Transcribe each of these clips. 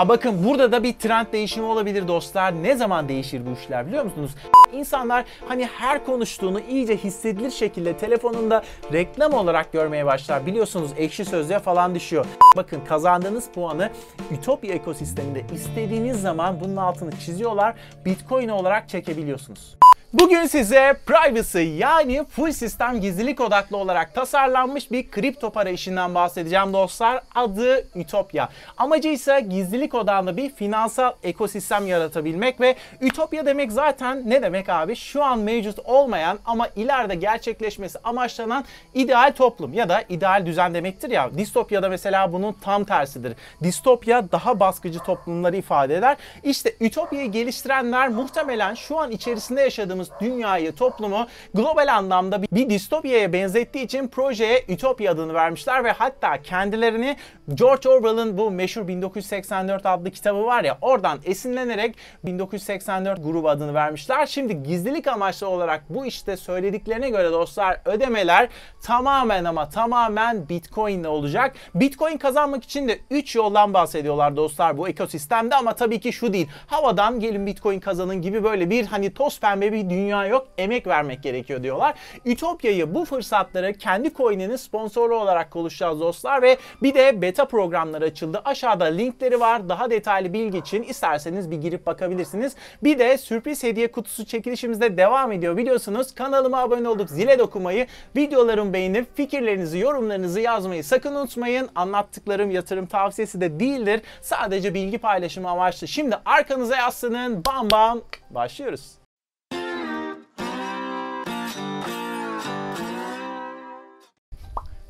Ha bakın burada da bir trend değişimi olabilir dostlar. Ne zaman değişir bu işler biliyor musunuz? İnsanlar hani her konuştuğunu iyice hissedilir şekilde telefonunda reklam olarak görmeye başlar. Biliyorsunuz ekşi sözlüğe falan düşüyor. Bakın kazandığınız puanı Ütopya ekosisteminde istediğiniz zaman bunun altını çiziyorlar. Bitcoin olarak çekebiliyorsunuz. Bugün size privacy yani full sistem gizlilik odaklı olarak tasarlanmış bir kripto para işinden bahsedeceğim dostlar. Adı Ütopya. Amacı ise gizlilik odağında bir finansal ekosistem yaratabilmek ve Ütopya demek zaten ne demek abi? Şu an mevcut olmayan ama ileride gerçekleşmesi amaçlanan ideal toplum ya da ideal düzen demektir ya. Distopya'da mesela bunun tam tersidir. Distopya daha baskıcı toplumları ifade eder. İşte Ütopya'yı geliştirenler muhtemelen şu an içerisinde yaşadığımız yaşadığımız dünyayı, toplumu global anlamda bir distopyaya benzettiği için projeye Ütopya adını vermişler ve hatta kendilerini George Orwell'ın bu meşhur 1984 adlı kitabı var ya oradan esinlenerek 1984 grubu adını vermişler. Şimdi gizlilik amaçlı olarak bu işte söylediklerine göre dostlar ödemeler tamamen ama tamamen Bitcoin ile olacak. Bitcoin kazanmak için de 3 yoldan bahsediyorlar dostlar bu ekosistemde ama tabii ki şu değil. Havadan gelin Bitcoin kazanın gibi böyle bir hani toz pembe bir dünya yok. Emek vermek gerekiyor diyorlar. Ütopya'yı bu fırsatları kendi coin'inin sponsoru olarak konuşacağız dostlar ve bir de beta programları açıldı. Aşağıda linkleri var. Daha detaylı bilgi için isterseniz bir girip bakabilirsiniz. Bir de sürpriz hediye kutusu çekilişimizde devam ediyor biliyorsunuz. Kanalıma abone olup zile dokunmayı, videolarımı beğenip fikirlerinizi, yorumlarınızı yazmayı sakın unutmayın. Anlattıklarım yatırım tavsiyesi de değildir. Sadece bilgi paylaşımı amaçlı. Şimdi arkanıza yaslanın. Bam bam başlıyoruz.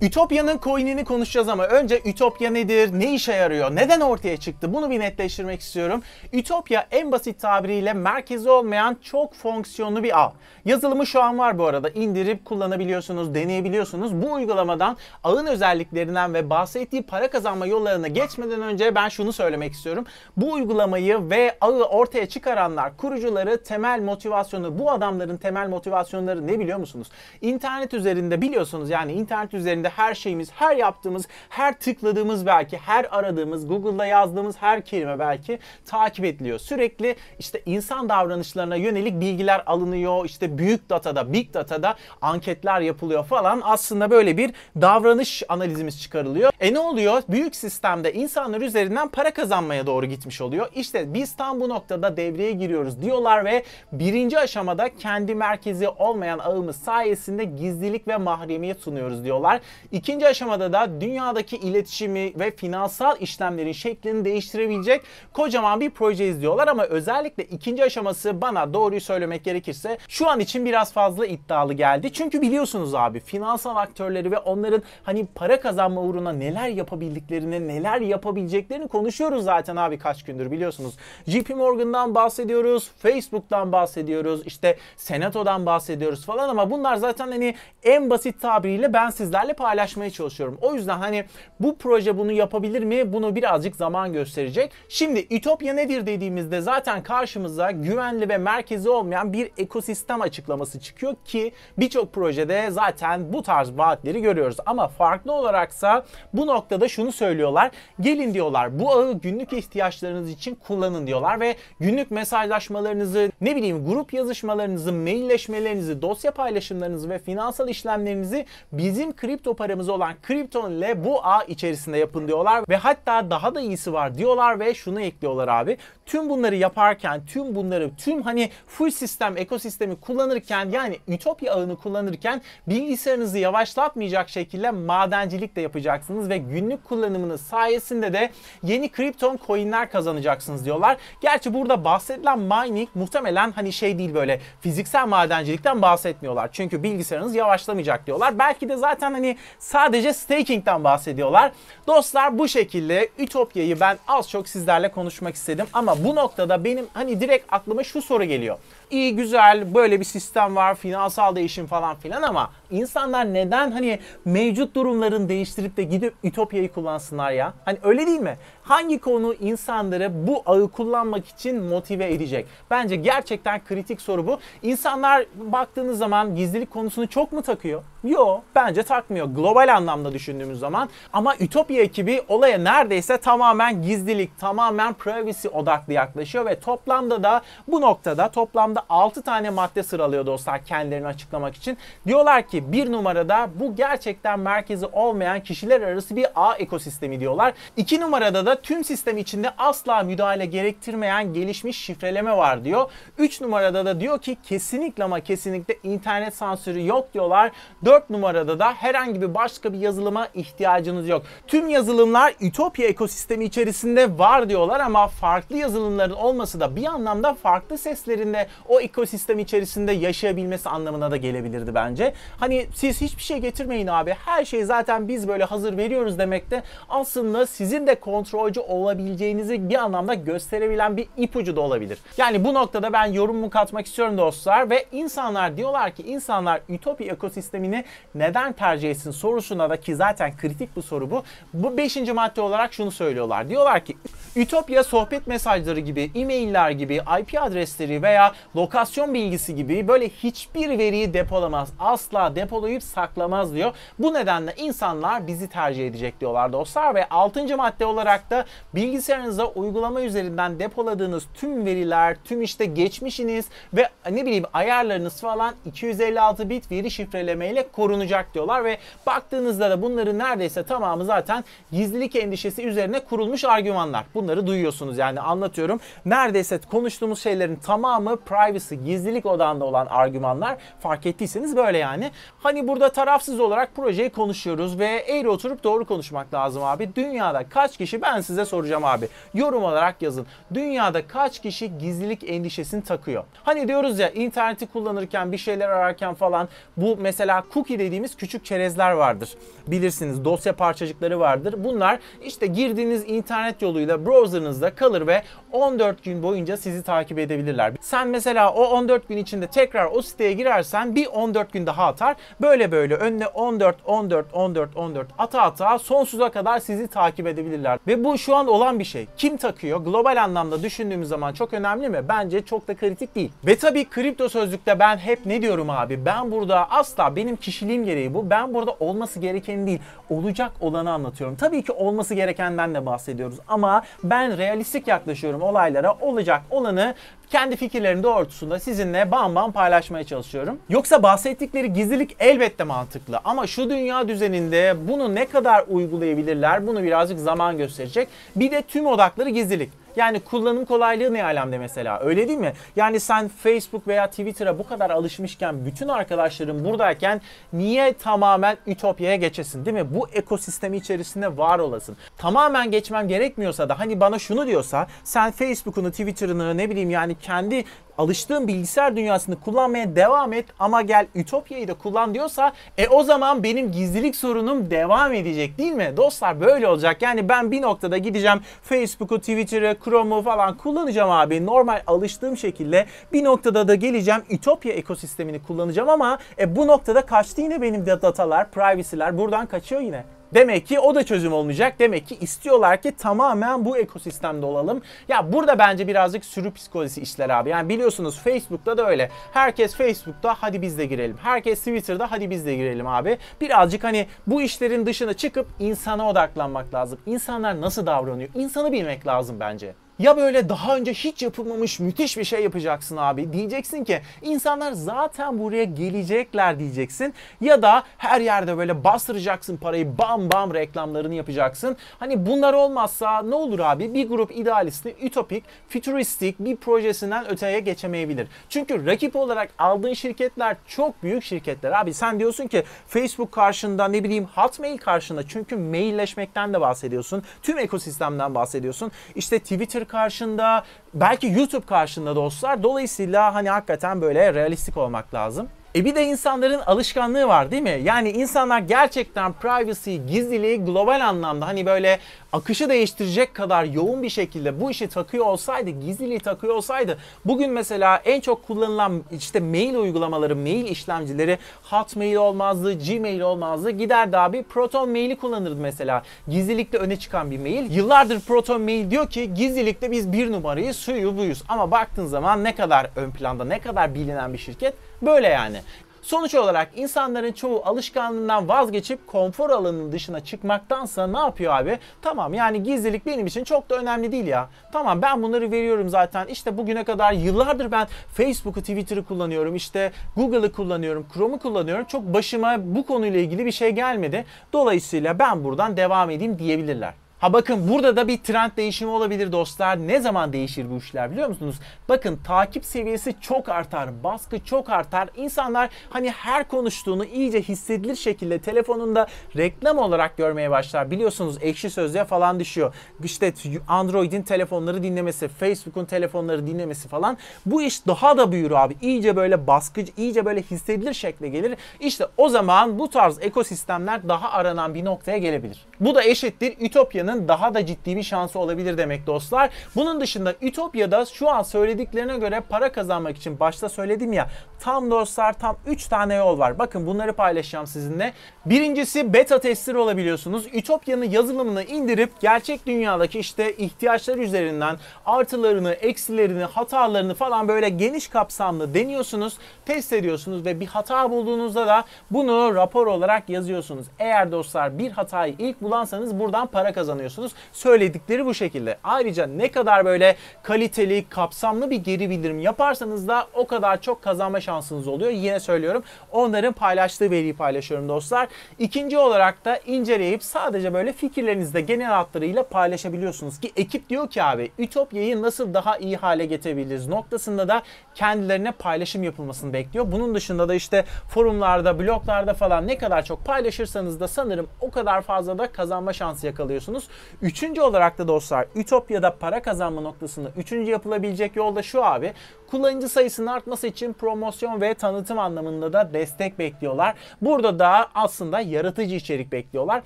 Ütopya'nın coin'ini konuşacağız ama önce Ütopya nedir, ne işe yarıyor, neden ortaya çıktı bunu bir netleştirmek istiyorum. Ütopya en basit tabiriyle merkezi olmayan çok fonksiyonlu bir ağ. Yazılımı şu an var bu arada. indirip kullanabiliyorsunuz, deneyebiliyorsunuz. Bu uygulamadan ağın özelliklerinden ve bahsettiği para kazanma yollarına geçmeden önce ben şunu söylemek istiyorum. Bu uygulamayı ve ağı ortaya çıkaranlar, kurucuları, temel motivasyonu, bu adamların temel motivasyonları ne biliyor musunuz? İnternet üzerinde biliyorsunuz yani internet üzerinde her şeyimiz, her yaptığımız, her tıkladığımız belki, her aradığımız, Google'da yazdığımız her kelime belki takip ediliyor. Sürekli işte insan davranışlarına yönelik bilgiler alınıyor. İşte büyük datada, big datada anketler yapılıyor falan. Aslında böyle bir davranış analizimiz çıkarılıyor. E ne oluyor? Büyük sistemde insanlar üzerinden para kazanmaya doğru gitmiş oluyor. İşte biz tam bu noktada devreye giriyoruz diyorlar ve birinci aşamada kendi merkezi olmayan ağımız sayesinde gizlilik ve mahremiyet sunuyoruz diyorlar. İkinci aşamada da dünyadaki iletişimi ve finansal işlemlerin şeklini değiştirebilecek kocaman bir proje izliyorlar ama özellikle ikinci aşaması bana doğruyu söylemek gerekirse şu an için biraz fazla iddialı geldi. Çünkü biliyorsunuz abi finansal aktörleri ve onların hani para kazanma uğruna neler yapabildiklerini, neler yapabileceklerini konuşuyoruz zaten abi kaç gündür biliyorsunuz. JP Morgan'dan bahsediyoruz, Facebook'tan bahsediyoruz, işte Senato'dan bahsediyoruz falan ama bunlar zaten hani en basit tabiriyle ben sizlerle paylaşmaya çalışıyorum. O yüzden hani bu proje bunu yapabilir mi? Bunu birazcık zaman gösterecek. Şimdi Ütopya nedir dediğimizde zaten karşımıza güvenli ve merkezi olmayan bir ekosistem açıklaması çıkıyor ki birçok projede zaten bu tarz vaatleri görüyoruz. Ama farklı olaraksa bu noktada şunu söylüyorlar. Gelin diyorlar bu ağı günlük ihtiyaçlarınız için kullanın diyorlar ve günlük mesajlaşmalarınızı ne bileyim grup yazışmalarınızı, mailleşmelerinizi, dosya paylaşımlarınızı ve finansal işlemlerinizi bizim kripto paramız olan kripton ile bu ağ içerisinde yapın diyorlar ve hatta daha da iyisi var diyorlar ve şunu ekliyorlar abi. Tüm bunları yaparken, tüm bunları, tüm hani full sistem, ekosistemi kullanırken yani Ütopya ağını kullanırken bilgisayarınızı yavaşlatmayacak şekilde madencilik de yapacaksınız ve günlük kullanımınız sayesinde de yeni kripton coinler kazanacaksınız diyorlar. Gerçi burada bahsedilen mining muhtemelen hani şey değil böyle fiziksel madencilikten bahsetmiyorlar. Çünkü bilgisayarınız yavaşlamayacak diyorlar. Belki de zaten hani sadece staking'den bahsediyorlar. Dostlar bu şekilde Ütopya'yı ben az çok sizlerle konuşmak istedim ama bu noktada benim hani direkt aklıma şu soru geliyor. İyi güzel böyle bir sistem var finansal değişim falan filan ama İnsanlar neden hani mevcut durumların değiştirip de gidip Ütopya'yı kullansınlar ya? Hani öyle değil mi? Hangi konu insanları bu ağı kullanmak için motive edecek? Bence gerçekten kritik soru bu. İnsanlar baktığınız zaman gizlilik konusunu çok mu takıyor? Yo bence takmıyor global anlamda düşündüğümüz zaman. Ama Ütopya ekibi olaya neredeyse tamamen gizlilik, tamamen privacy odaklı yaklaşıyor ve toplamda da bu noktada toplamda 6 tane madde sıralıyor dostlar kendilerini açıklamak için. Diyorlar ki bir numarada bu gerçekten merkezi olmayan kişiler arası bir ağ ekosistemi diyorlar. 2 numarada da tüm sistem içinde asla müdahale gerektirmeyen gelişmiş şifreleme var diyor. 3 numarada da diyor ki kesinlikle ama kesinlikle internet sansürü yok diyorlar. 4 numarada da herhangi bir başka bir yazılıma ihtiyacınız yok. Tüm yazılımlar Ütopya ekosistemi içerisinde var diyorlar ama farklı yazılımların olması da bir anlamda farklı seslerinde o ekosistem içerisinde yaşayabilmesi anlamına da gelebilirdi bence. Hani siz hiçbir şey getirmeyin abi. Her şeyi zaten biz böyle hazır veriyoruz demek de aslında sizin de kontrolcü olabileceğinizi bir anlamda gösterebilen bir ipucu da olabilir. Yani bu noktada ben yorumumu katmak istiyorum dostlar ve insanlar diyorlar ki insanlar Ütopya ekosistemini neden tercih etsin sorusuna da ki zaten kritik bu soru bu. Bu beşinci madde olarak şunu söylüyorlar. Diyorlar ki Ütopya sohbet mesajları gibi, e-mailler gibi, IP adresleri veya lokasyon bilgisi gibi böyle hiçbir veriyi depolamaz. Asla depolayıp saklamaz diyor. Bu nedenle insanlar bizi tercih edecek diyorlar dostlar ve altıncı madde olarak da bilgisayarınıza uygulama üzerinden depoladığınız tüm veriler, tüm işte geçmişiniz ve ne bileyim ayarlarınız falan 256 bit veri şifrelemeyle korunacak diyorlar ve baktığınızda da bunların neredeyse tamamı zaten gizlilik endişesi üzerine kurulmuş argümanlar. Bunları duyuyorsunuz yani anlatıyorum. Neredeyse konuştuğumuz şeylerin tamamı privacy, gizlilik odağında olan argümanlar. Fark ettiyseniz böyle yani. Hani burada tarafsız olarak projeyi konuşuyoruz ve eğri oturup doğru konuşmak lazım abi. Dünyada kaç kişi ben size soracağım abi. Yorum olarak yazın. Dünyada kaç kişi gizlilik endişesini takıyor? Hani diyoruz ya interneti kullanırken bir şeyler ararken falan bu mesela cookie dediğimiz küçük çerezler vardır. Bilirsiniz dosya parçacıkları vardır. Bunlar işte girdiğiniz internet yoluyla browser'ınızda kalır ve 14 gün boyunca sizi takip edebilirler. Sen mesela o 14 gün içinde tekrar o siteye girersen bir 14 gün daha atar. Böyle böyle önüne 14, 14, 14, 14 ata ata sonsuza kadar sizi takip edebilirler. Ve bu şu an olan bir şey. Kim takıyor? Global anlamda düşündüğümüz zaman çok önemli mi? Bence çok da kritik değil. Ve tabii kripto sözlükte ben hep ne diyorum abi? Ben burada asla benim kişiliğim gereği bu. Ben burada olması gereken değil, olacak olanı anlatıyorum. Tabii ki olması gerekenden de bahsediyoruz ama ben realistik yaklaşıyorum olaylara. Olacak olanı kendi fikirlerim doğrultusunda sizinle bam bam paylaşmaya çalışıyorum. Yoksa bahsettikleri gizlilik elbette mantıklı ama şu dünya düzeninde bunu ne kadar uygulayabilirler bunu birazcık zaman gösterecek. Bir de tüm odakları gizlilik. Yani kullanım kolaylığı ne alemde mesela öyle değil mi? Yani sen Facebook veya Twitter'a bu kadar alışmışken bütün arkadaşların buradayken niye tamamen Ütopya'ya geçesin değil mi? Bu ekosistemi içerisinde var olasın. Tamamen geçmem gerekmiyorsa da hani bana şunu diyorsa sen Facebook'unu, Twitter'ını ne bileyim yani kendi alıştığın bilgisayar dünyasını kullanmaya devam et ama gel Ütopya'yı da kullan diyorsa e o zaman benim gizlilik sorunum devam edecek değil mi? Dostlar böyle olacak. Yani ben bir noktada gideceğim Facebook'u, Twitter'ı, Chrome'u falan kullanacağım abi. Normal alıştığım şekilde bir noktada da geleceğim Ütopya ekosistemini kullanacağım ama e, bu noktada kaçtı yine benim datalar, privacy'ler buradan kaçıyor yine. Demek ki o da çözüm olmayacak. Demek ki istiyorlar ki tamamen bu ekosistemde olalım. Ya burada bence birazcık sürü psikolojisi işler abi. Yani biliyorsunuz Facebook'ta da öyle. Herkes Facebook'ta hadi biz de girelim. Herkes Twitter'da hadi biz de girelim abi. Birazcık hani bu işlerin dışına çıkıp insana odaklanmak lazım. İnsanlar nasıl davranıyor? İnsanı bilmek lazım bence. Ya böyle daha önce hiç yapılmamış müthiş bir şey yapacaksın abi. Diyeceksin ki insanlar zaten buraya gelecekler diyeceksin. Ya da her yerde böyle bastıracaksın parayı bam bam reklamlarını yapacaksın. Hani bunlar olmazsa ne olur abi? Bir grup idealisti ütopik, fütüristik bir projesinden öteye geçemeyebilir. Çünkü rakip olarak aldığın şirketler çok büyük şirketler. Abi sen diyorsun ki Facebook karşında ne bileyim Hotmail karşında çünkü mailleşmekten de bahsediyorsun. Tüm ekosistemden bahsediyorsun. İşte Twitter karşında, belki YouTube karşında dostlar. Dolayısıyla hani hakikaten böyle realistik olmak lazım. E bir de insanların alışkanlığı var değil mi? Yani insanlar gerçekten privacy, gizliliği global anlamda hani böyle akışı değiştirecek kadar yoğun bir şekilde bu işi takıyor olsaydı, gizliliği takıyor olsaydı bugün mesela en çok kullanılan işte mail uygulamaları, mail işlemcileri Hotmail olmazdı, Gmail olmazdı. Giderdi abi Proton Mail'i kullanırdı mesela. Gizlilikte öne çıkan bir mail. Yıllardır Proton Mail diyor ki gizlilikte biz bir numarayı suyu buyuz. Ama baktığın zaman ne kadar ön planda, ne kadar bilinen bir şirket böyle yani. Sonuç olarak insanların çoğu alışkanlığından vazgeçip konfor alanının dışına çıkmaktansa ne yapıyor abi? Tamam yani gizlilik benim için çok da önemli değil ya. Tamam ben bunları veriyorum zaten. İşte bugüne kadar yıllardır ben Facebook'u, Twitter'ı kullanıyorum. İşte Google'ı kullanıyorum, Chrome'u kullanıyorum. Çok başıma bu konuyla ilgili bir şey gelmedi. Dolayısıyla ben buradan devam edeyim diyebilirler. Ha bakın burada da bir trend değişimi olabilir dostlar. Ne zaman değişir bu işler biliyor musunuz? Bakın takip seviyesi çok artar, baskı çok artar. İnsanlar hani her konuştuğunu iyice hissedilir şekilde telefonunda reklam olarak görmeye başlar. Biliyorsunuz ekşi sözlüğe falan düşüyor. İşte Android'in telefonları dinlemesi, Facebook'un telefonları dinlemesi falan. Bu iş daha da büyür abi. İyice böyle baskıcı, iyice böyle hissedilir şekle gelir. İşte o zaman bu tarz ekosistemler daha aranan bir noktaya gelebilir. Bu da eşittir Ütopya'nın Ütopya'nın daha da ciddi bir şansı olabilir demek dostlar. Bunun dışında Ütopya'da şu an söylediklerine göre para kazanmak için başta söyledim ya tam dostlar tam 3 tane yol var. Bakın bunları paylaşacağım sizinle. Birincisi beta tester olabiliyorsunuz. Ütopya'nın yazılımını indirip gerçek dünyadaki işte ihtiyaçlar üzerinden artılarını, eksilerini, hatalarını falan böyle geniş kapsamlı deniyorsunuz, test ediyorsunuz ve bir hata bulduğunuzda da bunu rapor olarak yazıyorsunuz. Eğer dostlar bir hatayı ilk bulansanız buradan para kazanıyorsunuz kazanıyorsunuz. Söyledikleri bu şekilde. Ayrıca ne kadar böyle kaliteli, kapsamlı bir geri bildirim yaparsanız da o kadar çok kazanma şansınız oluyor. Yine söylüyorum onların paylaştığı veriyi paylaşıyorum dostlar. İkinci olarak da inceleyip sadece böyle fikirlerinizi de genel hatlarıyla paylaşabiliyorsunuz ki ekip diyor ki abi Ütopya'yı nasıl daha iyi hale getirebiliriz noktasında da kendilerine paylaşım yapılmasını bekliyor. Bunun dışında da işte forumlarda, bloglarda falan ne kadar çok paylaşırsanız da sanırım o kadar fazla da kazanma şansı yakalıyorsunuz. Üçüncü olarak da dostlar Ütopya'da para kazanma noktasında üçüncü yapılabilecek yol da şu abi. Kullanıcı sayısının artması için promosyon ve tanıtım anlamında da destek bekliyorlar. Burada da aslında yaratıcı içerik bekliyorlar.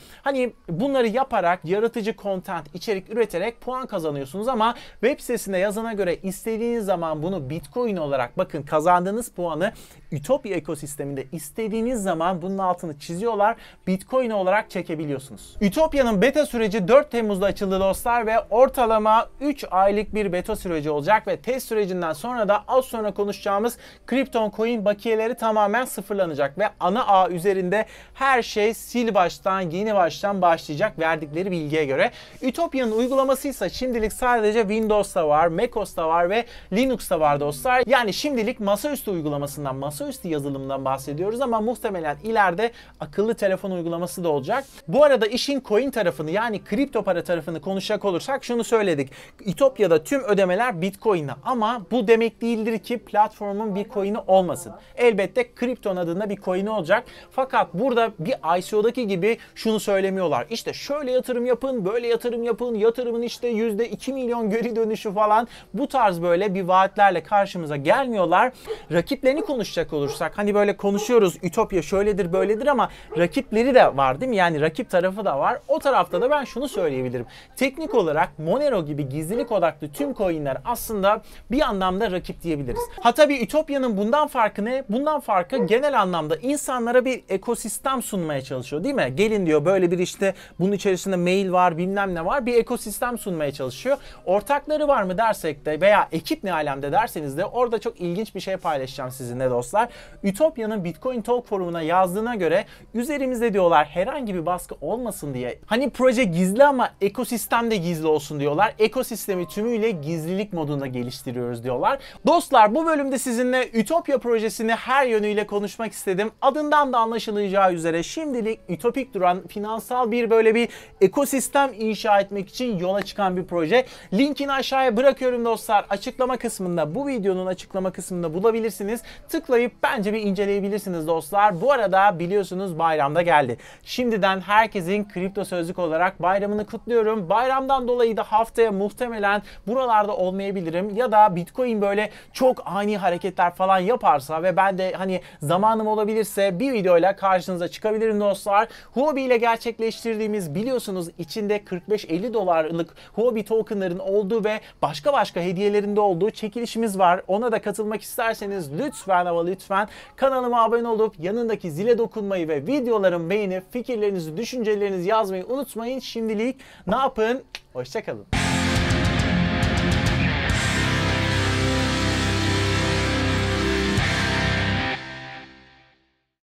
Hani bunları yaparak yaratıcı content, içerik üreterek puan kazanıyorsunuz ama web sitesinde yazana göre istediğiniz zaman bunu Bitcoin olarak bakın kazandığınız puanı Ütopya ekosisteminde istediğiniz zaman bunun altını çiziyorlar. Bitcoin olarak çekebiliyorsunuz. Ütopya'nın beta süreci 4 Temmuz'da açıldı dostlar ve ortalama 3 aylık bir beta süreci olacak ve test sürecinden sonra da az sonra konuşacağımız Krypton Coin bakiyeleri tamamen sıfırlanacak ve ana ağ üzerinde her şey sil baştan, yeni baştan başlayacak verdikleri bilgiye göre. Ütopya'nın uygulaması ise şimdilik sadece Windows'ta var, macOS'ta var ve Linux'ta var dostlar. Yani şimdilik masaüstü uygulamasından, masaüstü yazılımından bahsediyoruz ama muhtemelen ileride akıllı telefon uygulaması da olacak. Bu arada işin coin tarafını yani kripto para tarafını konuşacak olursak şunu söyledik. Ütopya'da tüm ödemeler Bitcoin'e ama bu demek değildir ki platformun bir coin'i olmasın. Elbette Krypton adında bir coin'i olacak. Fakat burada bir ICO'daki gibi şunu söylemiyorlar. İşte şöyle yatırım yapın, böyle yatırım yapın, yatırımın işte %2 milyon geri dönüşü falan bu tarz böyle bir vaatlerle karşımıza gelmiyorlar. Rakiplerini konuşacak olursak hani böyle konuşuyoruz Ütopya şöyledir böyledir ama rakipleri de var değil mi? Yani rakip tarafı da var. O tarafta da ben şunu söyleyebilirim. Teknik olarak Monero gibi gizlilik odaklı tüm coinler aslında bir anlamda rakip diyebiliriz. Ha tabii Ütopya'nın bundan farkı ne? Bundan farkı genel anlamda insanlara bir ekosistem sunmaya çalışıyor değil mi? Gelin diyor böyle bir işte bunun içerisinde mail var bilmem ne var bir ekosistem sunmaya çalışıyor. Ortakları var mı dersek de veya ekip ne alemde derseniz de orada çok ilginç bir şey paylaşacağım sizinle dostlar. Ütopya'nın Bitcoin Talk forumuna yazdığına göre üzerimizde diyorlar herhangi bir baskı olmasın diye. Hani proje gizli ama ekosistem de gizli olsun diyorlar. Ekosistemi tümüyle gizlilik modunda geliştiriyoruz diyorlar. Dostlar bu bölümde sizinle Ütopya projesini her yönüyle konuşmak istedim. Adından da anlaşılacağı üzere şimdilik ütopik duran finansal bir böyle bir ekosistem inşa etmek için yola çıkan bir proje. Linkini aşağıya bırakıyorum dostlar. Açıklama kısmında bu videonun açıklama kısmında bulabilirsiniz. Tıklayıp bence bir inceleyebilirsiniz dostlar. Bu arada biliyorsunuz bayramda geldi. Şimdiden herkesin kripto sözlük olarak bayram bayramını kutluyorum. Bayramdan dolayı da haftaya muhtemelen buralarda olmayabilirim ya da Bitcoin böyle çok ani hareketler falan yaparsa ve ben de hani zamanım olabilirse bir videoyla karşınıza çıkabilirim dostlar. Huobi ile gerçekleştirdiğimiz biliyorsunuz içinde 45-50 dolarlık Huobi tokenların olduğu ve başka başka hediyelerinde olduğu çekilişimiz var. Ona da katılmak isterseniz lütfen ama lütfen kanalıma abone olup yanındaki zile dokunmayı ve videolarımı beğenip fikirlerinizi, düşüncelerinizi yazmayı unutmayın. Şimdilik ne yapın? Hoşçakalın.